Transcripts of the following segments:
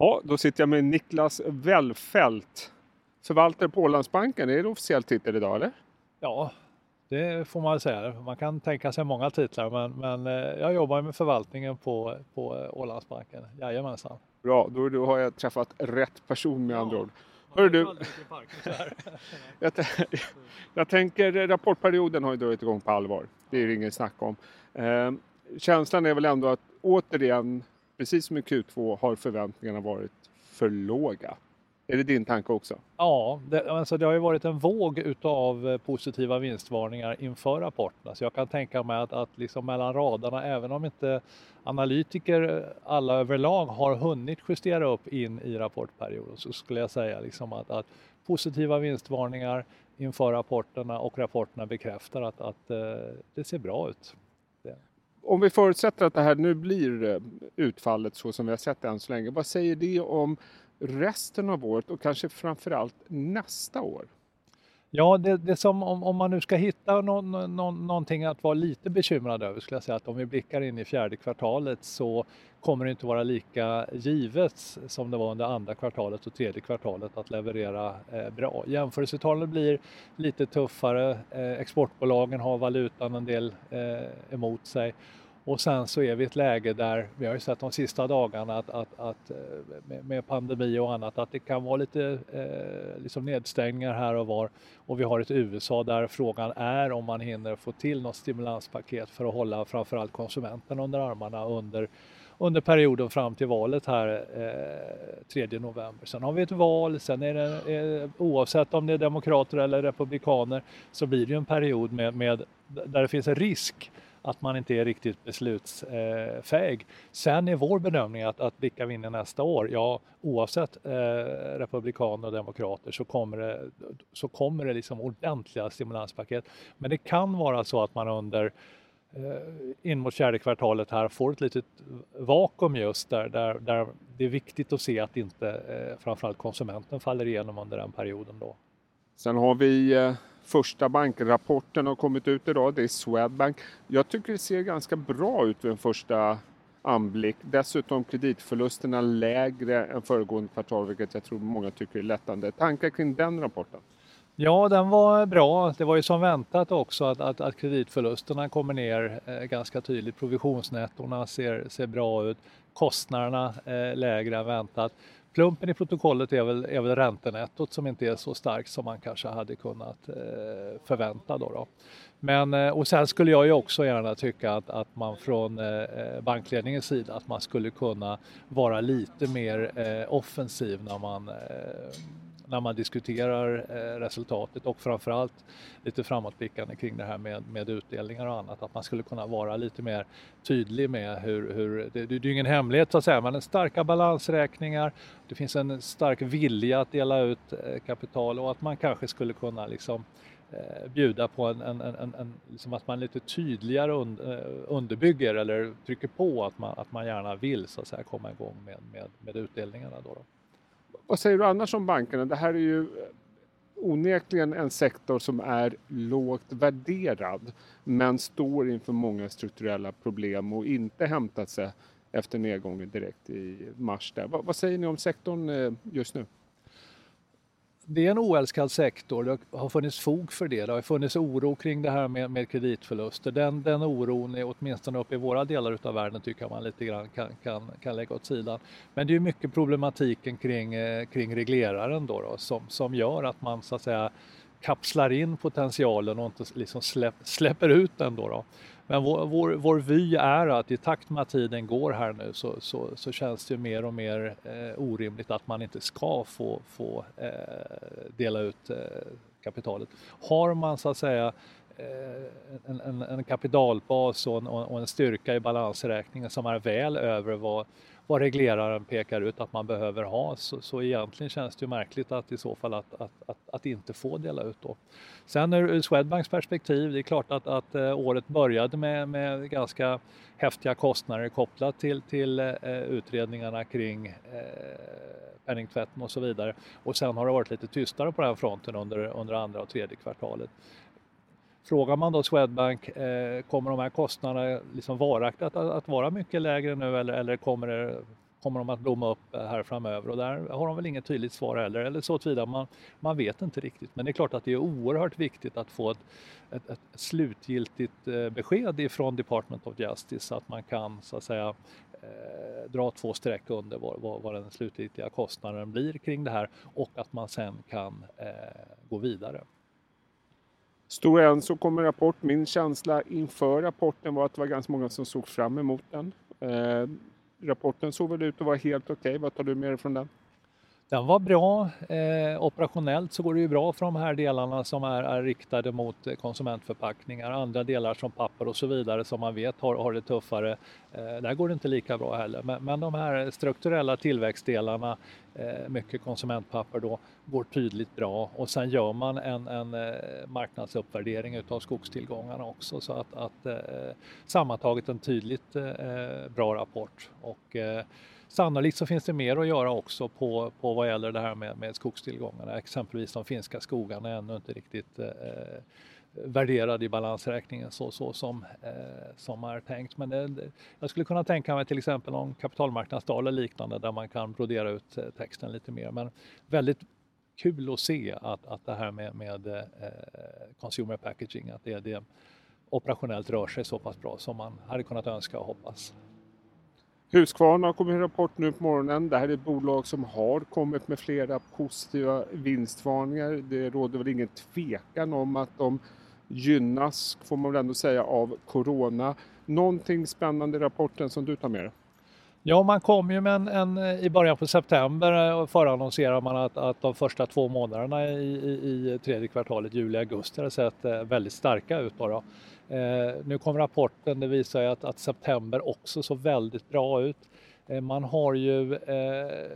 Ja, då sitter jag med Niklas Wellfelt, förvaltare på Ålandsbanken. Är det officiell titel idag eller? Ja, det får man säga. Man kan tänka sig många titlar men, men eh, jag jobbar med förvaltningen på, på Ålandsbanken. Jajamensan. Bra, då, då har jag träffat rätt person med ja. andra ord. Hör du, jag, jag, tänker rapportperioden har ju dragit igång på allvar. Det är det ingen snack om. Eh, känslan är väl ändå att återigen, precis som i Q2, har förväntningarna varit för låga. Är det din tanke också? Ja, det, alltså det har ju varit en våg utav eh, positiva vinstvarningar inför rapporterna. Så jag kan tänka mig att, att liksom mellan raderna, även om inte analytiker eh, alla överlag har hunnit justera upp in i rapportperioden, så skulle jag säga liksom att, att positiva vinstvarningar inför rapporterna och rapporterna bekräftar att, att eh, det ser bra ut. Om vi förutsätter att det här nu blir eh, utfallet så som vi har sett än så länge, vad säger det om resten av året och kanske framförallt nästa år? Ja, det, det som om, om, man nu ska hitta någon, någon, någonting att vara lite bekymrad över skulle jag säga att om vi blickar in i fjärde kvartalet så kommer det inte vara lika givet som det var under andra kvartalet och tredje kvartalet att leverera eh, bra. Jämförelsetalen blir lite tuffare, eh, exportbolagen har valutan en del eh, emot sig och sen så är vi i ett läge där, vi har ju sett de sista dagarna att, att, att eh, med pandemi och annat, att det kan vara lite eh, liksom nedstängningar här och var. Och vi har ett USA där frågan är om man hinner få till något stimulanspaket för att hålla framförallt konsumenten under armarna under, under perioden fram till valet här eh, 3 november. Sen har vi ett val, sen är det eh, oavsett om det är demokrater eller republikaner så blir det ju en period med, med där det finns en risk att man inte är riktigt beslutsfäg. Sen är vår bedömning att, att vilka vinner nästa år, ja oavsett eh, republikaner och demokrater så kommer det, så kommer det liksom ordentliga stimulanspaket. Men det kan vara så att man under eh, in mot fjärde kvartalet här får ett litet vakuum just där, där, där det är viktigt att se att inte eh, framförallt konsumenten faller igenom under den perioden då. Sen har vi eh, Första bankrapporten har kommit ut idag, det är Swedbank. Jag tycker det ser ganska bra ut vid en första anblick. Dessutom kreditförlusterna lägre än föregående kvartal, vilket jag tror många tycker är lättande. Tankar kring den rapporten? Ja, den var bra. Det var ju som väntat också att, att, att kreditförlusterna kommer ner eh, ganska tydligt. Provisionsnettorna ser, ser bra ut. Kostnaderna eh, lägre än väntat. Plumpen i protokollet är väl, är väl räntenettot som inte är så starkt som man kanske hade kunnat eh, förvänta. Då, då. Men, eh, och sen skulle jag ju också gärna tycka att, att man från eh, eh bankledningens sida att man skulle kunna vara lite mer eh, offensiv när man eh, när man diskuterar eh, resultatet och framförallt lite framåtblickande kring det här med, med utdelningar och annat. Att man skulle kunna vara lite mer tydlig med hur, hur det, det är ju ingen hemlighet så att säga, men starka balansräkningar, det finns en stark vilja att dela ut eh, kapital och att man kanske skulle kunna liksom eh, bjuda på en, en, en, en liksom att man lite tydligare und, eh, underbygger eller trycker på att man, att man gärna vill så att säga komma igång med, med, med utdelningarna. Då, då. Vad säger du annars om bankerna? Det här är ju eh, onekligen en sektor som är lågt värderad men står inför många strukturella problem och inte hämtat sig efter nedgången direkt i mars. Där. Vad, säger ni om sektorn eh, just nu? Det är en oälskad sektor. Det har funnits fog för det. Det har funnits oro kring det här med, med kreditförluster. Den, den oron, är, åtminstone uppe i våra delar av världen, tycker jag man lite grann kan, kan, kan lägga åt sidan. Men det är mycket problematiken kring, eh, kring regleraren då, då som, som gör att man så att säga kapslar in potentialen och inte liksom släpp, släpper ut den. Då, då. Men vår, vår, vår vy är att i takt med att tiden går här nu så, så, så känns det mer och mer eh, orimligt att man inte ska få, få eh, dela ut eh, kapitalet. Har man så att säga Eh, en, en, en kapitalbas och en, och en styrka i balansräkningen som är väl över vad, vad regleraren pekar ut att man behöver ha så, så egentligen känns det ju märkligt att i så fall att, att, att, att inte få dela ut då. Sen ur Swedbanks perspektiv, det är klart att, att eh, året började med, med ganska häftiga kostnader kopplat till, till eh, utredningarna kring eh, penningtvätten och så vidare. Och sen har det varit lite tystare på den fronten under, under andra och tredje kvartalet. Frågar man då Swedbank, eh, kommer de här kostnaderna liksom varaktigt att, att, vara mycket lägre nu eller, eller kommer det kommer de att blomma upp här framöver och där har de väl inget tydligt svar heller eller så tillvida man, man vet inte riktigt. Men det är klart att det är oerhört viktigt att få ett, ett, ett slutgiltigt eh, besked ifrån Department of Justice så att man kan så att säga eh, dra två streck under vad, vad, vad, den slutgiltiga kostnaden blir kring det här och att man sen kan eh, gå vidare. Stora Enso kom med rapport. Min känsla inför rapporten var att det var ganska många som såg fram emot den. Eh, rapporten såg väl ut att vara helt okej. Okay. Vad tar du med dig från den? Den var bra. Eh, operationellt så går det ju bra för de här delarna som är, är riktade mot eh, konsumentförpackningar. Andra delar som papper och så vidare som man vet har, har det tuffare. Eh, där går det inte lika bra heller. Men, men de här strukturella tillväxtdelarna, eh, mycket konsumentpapper då, går tydligt bra. Och sen gör man en, en eh, marknadsuppvärdering utav skogstillgångarna också. Så att, att eh, sammantaget en tydligt eh, bra rapport. Och, eh, Sannolikt så finns det mer att göra också på, på vad gäller det här med, med skogstillgångarna. Exempelvis de finska skogarna är ännu inte riktigt eh, eh värderade i balansräkningen så, så som, eh, som är tänkt. Men det, jag skulle kunna tänka mig till exempel någon kapitalmarknadsdag eller liknande där man kan brodera ut eh, texten lite mer. Men väldigt kul att se att, att det här med, med eh, consumer packaging, att det, det operationellt rör sig så pass bra som man hade kunnat önska och hoppas. Husqvarna har kommit en rapport nu på morgonen. Det här är ett bolag som har kommit med flera positiva vinstvarningar. Det råder väl ingen tvekan om att de gynnas, får man väl ändå säga, av Corona. Någonting spännande i rapporten som du tar med dig? Ja, man kom ju med en, en, eh, i början på september eh, och man att, att de första två månaderna i, i, i tredje kvartalet, juli, augusti, hade sett eh, väldigt starka ut. bara. Eh, nu kom rapporten, det visar ju att, att september också såg väldigt bra ut. Eh, man har ju eh,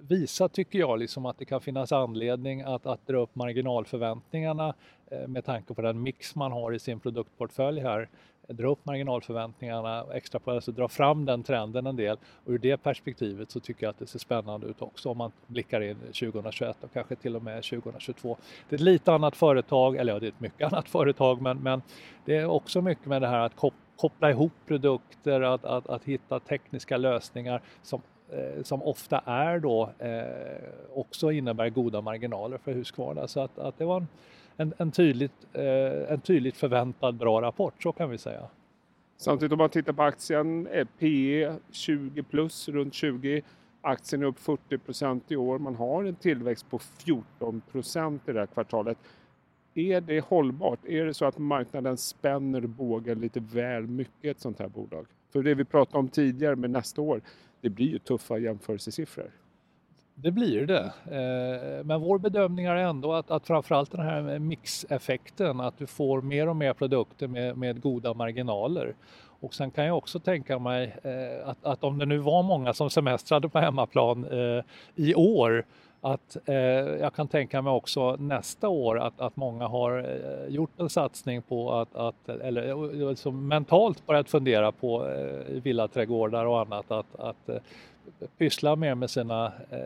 visat, tycker jag, liksom att det kan finnas anledning att, att dra upp marginalförväntningarna eh, med tanke på den mix man har i sin produktportfölj här dra upp marginalförväntningarna, extra på, alltså dra fram den trenden en del. Och ur det perspektivet så tycker jag att det ser spännande ut också om man blickar in 2021 och kanske till och med 2022. Det är ett lite annat företag, eller ja, det är ett mycket annat företag, men, men det är också mycket med det här att koppla ihop produkter, att, att, att hitta tekniska lösningar som eh, som ofta är då eh, också innebär goda marginaler för Husqvarna. Så att, att det var en, en, en, tydligt, eh, en tydligt förväntad bra rapport, så kan vi säga. Samtidigt om man tittar på aktien, är PE 20 plus, runt 20. Aktien är upp 40 procent i år. Man har en tillväxt på 14 procent i det här kvartalet. Är det hållbart? Är det så att marknaden spänner bågen lite väl mycket i ett sånt här bolag? För det vi pratade om tidigare med nästa år, det blir ju tuffa jämförelsesiffror. Det blir det. Eh, men vår bedömning är ändå att, att framförallt den här mixeffekten, att du får mer och mer produkter med, med goda marginaler. Och sen kan jag också tänka mig eh, att, att, om det nu var många som semestrade på hemmaplan eh, i år att eh, jag kan tänka mig också nästa år att, att många har eh, gjort en satsning på att, att eller liksom mentalt börjat fundera på eh, villaträdgårdar och annat att, att pyssla mer med sina, eh,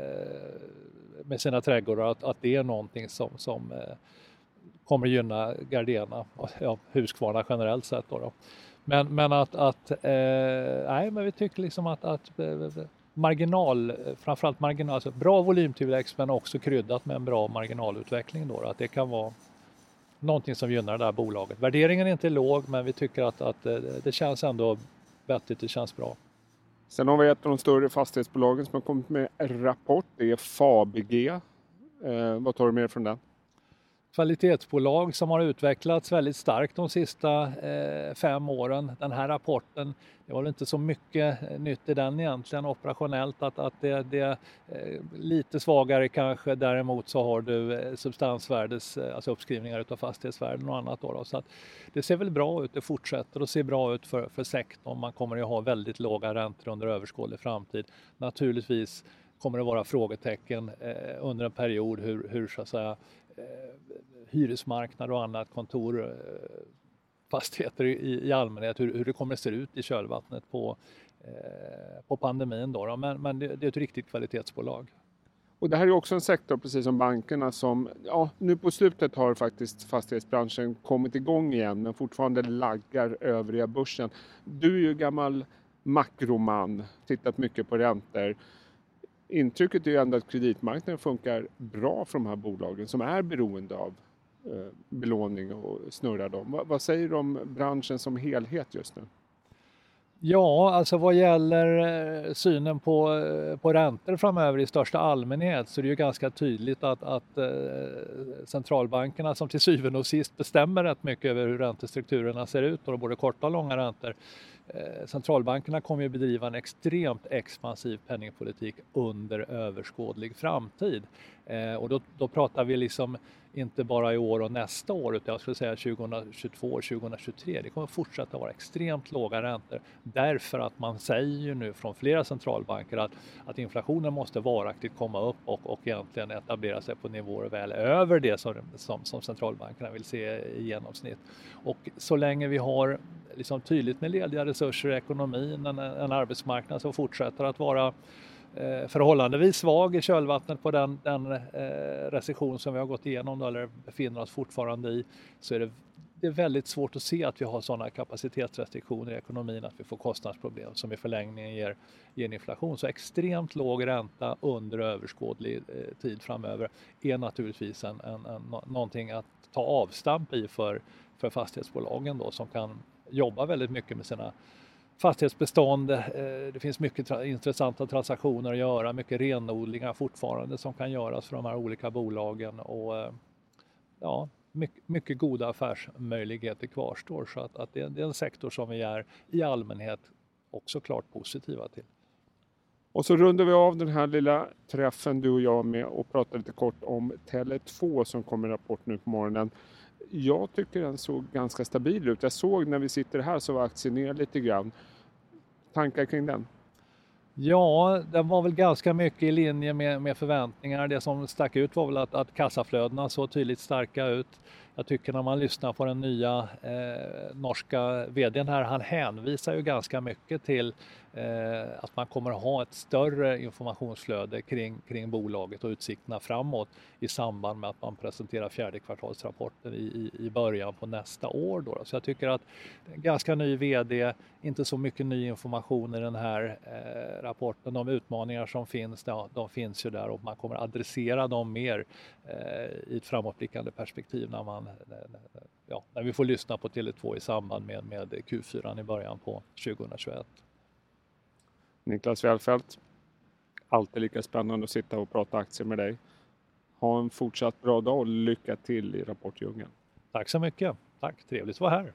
med sina trädgårdar, att, att det är någonting som, som eh, kommer gynna Gardena, ja, Husqvarna generellt sett. Då, då. Men, men att, att eh, nej, men vi tycker liksom att, att eh, marginal, framförallt marginal, alltså bra volymtillväxt men också kryddat med en bra marginalutveckling då, att det kan vara någonting som gynnar det här bolaget. Värderingen är inte låg men vi tycker att, att eh, det känns ändå vettigt, det känns bra. Sen har vi ett av de större fastighetsbolagen som har kommit med en rapport. Det är Fabg. Eh, vad tar du med från den? Kvalitetsbolag som har utvecklats väldigt starkt de sista eh, fem åren. Den här rapporten, det var inte så mycket eh, nytt i den egentligen operationellt att, att det, det är eh, lite svagare kanske. Däremot så har du eh, substansvärdes, eh, alltså uppskrivningar utav fastighetsvärden och annat. Då, då. Så att det ser väl bra ut, det fortsätter att se bra ut för, för sektorn. Man kommer ju ha väldigt låga räntor under överskådlig framtid. Naturligtvis kommer det vara frågetecken eh, under en period hur, hur så att säga, Eh, hyresmarknad och annat, kontor, eh, fastigheter i, i allmänhet, hur, hur det kommer att se ut i kölvattnet på, eh, på pandemin. Då, då. Men, men det, det, är ett riktigt kvalitetsbolag. Och det här är också en sektor, precis som bankerna, som ja, nu på slutet har faktiskt fastighetsbranschen kommit igång igen men fortfarande laggar övriga börsen. Du är ju gammal makroman, tittat mycket på räntor. Intrycket är ju ändå att kreditmarknaden funkar bra för de här bolagen som är beroende av eh, belåning och snurrar dem. Vad, vad säger du om branschen som helhet just nu? Ja, alltså vad gäller eh, synen på, eh, på räntor framöver i största allmänhet så är det ju ganska tydligt att, att eh, centralbankerna som till syvende och sist bestämmer rätt mycket över hur räntestrukturerna ser ut, och både korta och långa räntor. Eh, centralbankerna kommer ju bedriva en extremt expansiv penningpolitik under överskådlig framtid. Eh, och då, då pratar vi liksom inte bara i år och nästa år utan jag skulle säga 2022 och 2023. Det kommer fortsätta vara extremt låga räntor därför att man säger ju nu från flera centralbanker att, att inflationen måste varaktigt komma upp och, och egentligen etablera sig på nivåer väl över det som, som, som centralbankerna vill se i genomsnitt. Och så länge vi har liksom tydligt med lediga resurser resurser i ekonomin, en, en arbetsmarknad som fortsätter att vara Eh, förhållandevis svag i kölvattnet på den, den eh, recession som vi har gått igenom då, eller befinner oss fortfarande i så är det, det är väldigt svårt att se att vi har sådana kapacitetsrestriktioner i ekonomin att vi får kostnadsproblem som i förlängningen ger, ger en inflation. Så extremt låg ränta under överskådlig eh, tid framöver är naturligtvis en, en, en, någonting att ta avstamp i för, för fastighetsbolagen då som kan jobbar väldigt mycket med sina fastighetsbestånd. Eh, det finns mycket intressanta transaktioner att göra, mycket renodlingar fortfarande som kan göras för de här olika bolagen och eh, ja, mycket, mycket goda affärsmöjligheter kvarstår så att, att det, är en sektor som vi är i allmänhet också klart positiva till. Och så rundar vi av den här lilla träffen du och jag med och pratar lite kort om Tele2 som kommer rapport nu på morgonen jag tycker den såg ganska stabil ut. Jag såg när vi sitter här så var aktien ner lite grann. Tankar kring den? Ja, den var väl ganska mycket i linje med, med förväntningar. Det som stack ut var väl att, att kassaflödena såg tydligt starka ut. Jag tycker när man lyssnar på den nya eh, norska vdn här, han hänvisar ju ganska mycket till eh, att man kommer ha ett större informationsflöde kring, kring bolaget och utsikterna framåt i samband med att man presenterar fjärde kvartalsrapporten i, i, i början på nästa år. Då. Så jag tycker att ganska ny vd, inte så mycket ny information i den här eh, rapporten. De utmaningar som finns, de, de finns ju där och man kommer adressera dem mer eh, i ett framåtblickande perspektiv när man ja, när vi får lyssna på Tele2 i samband med, med Q4 i början på 2021. Niklas Välfelt, alltid lika spännande att sitta och prata aktier med dig. Ha en fortsatt bra dag och lycka till i Rapportdjungeln. Tack så mycket. Tack, trevligt att vara här.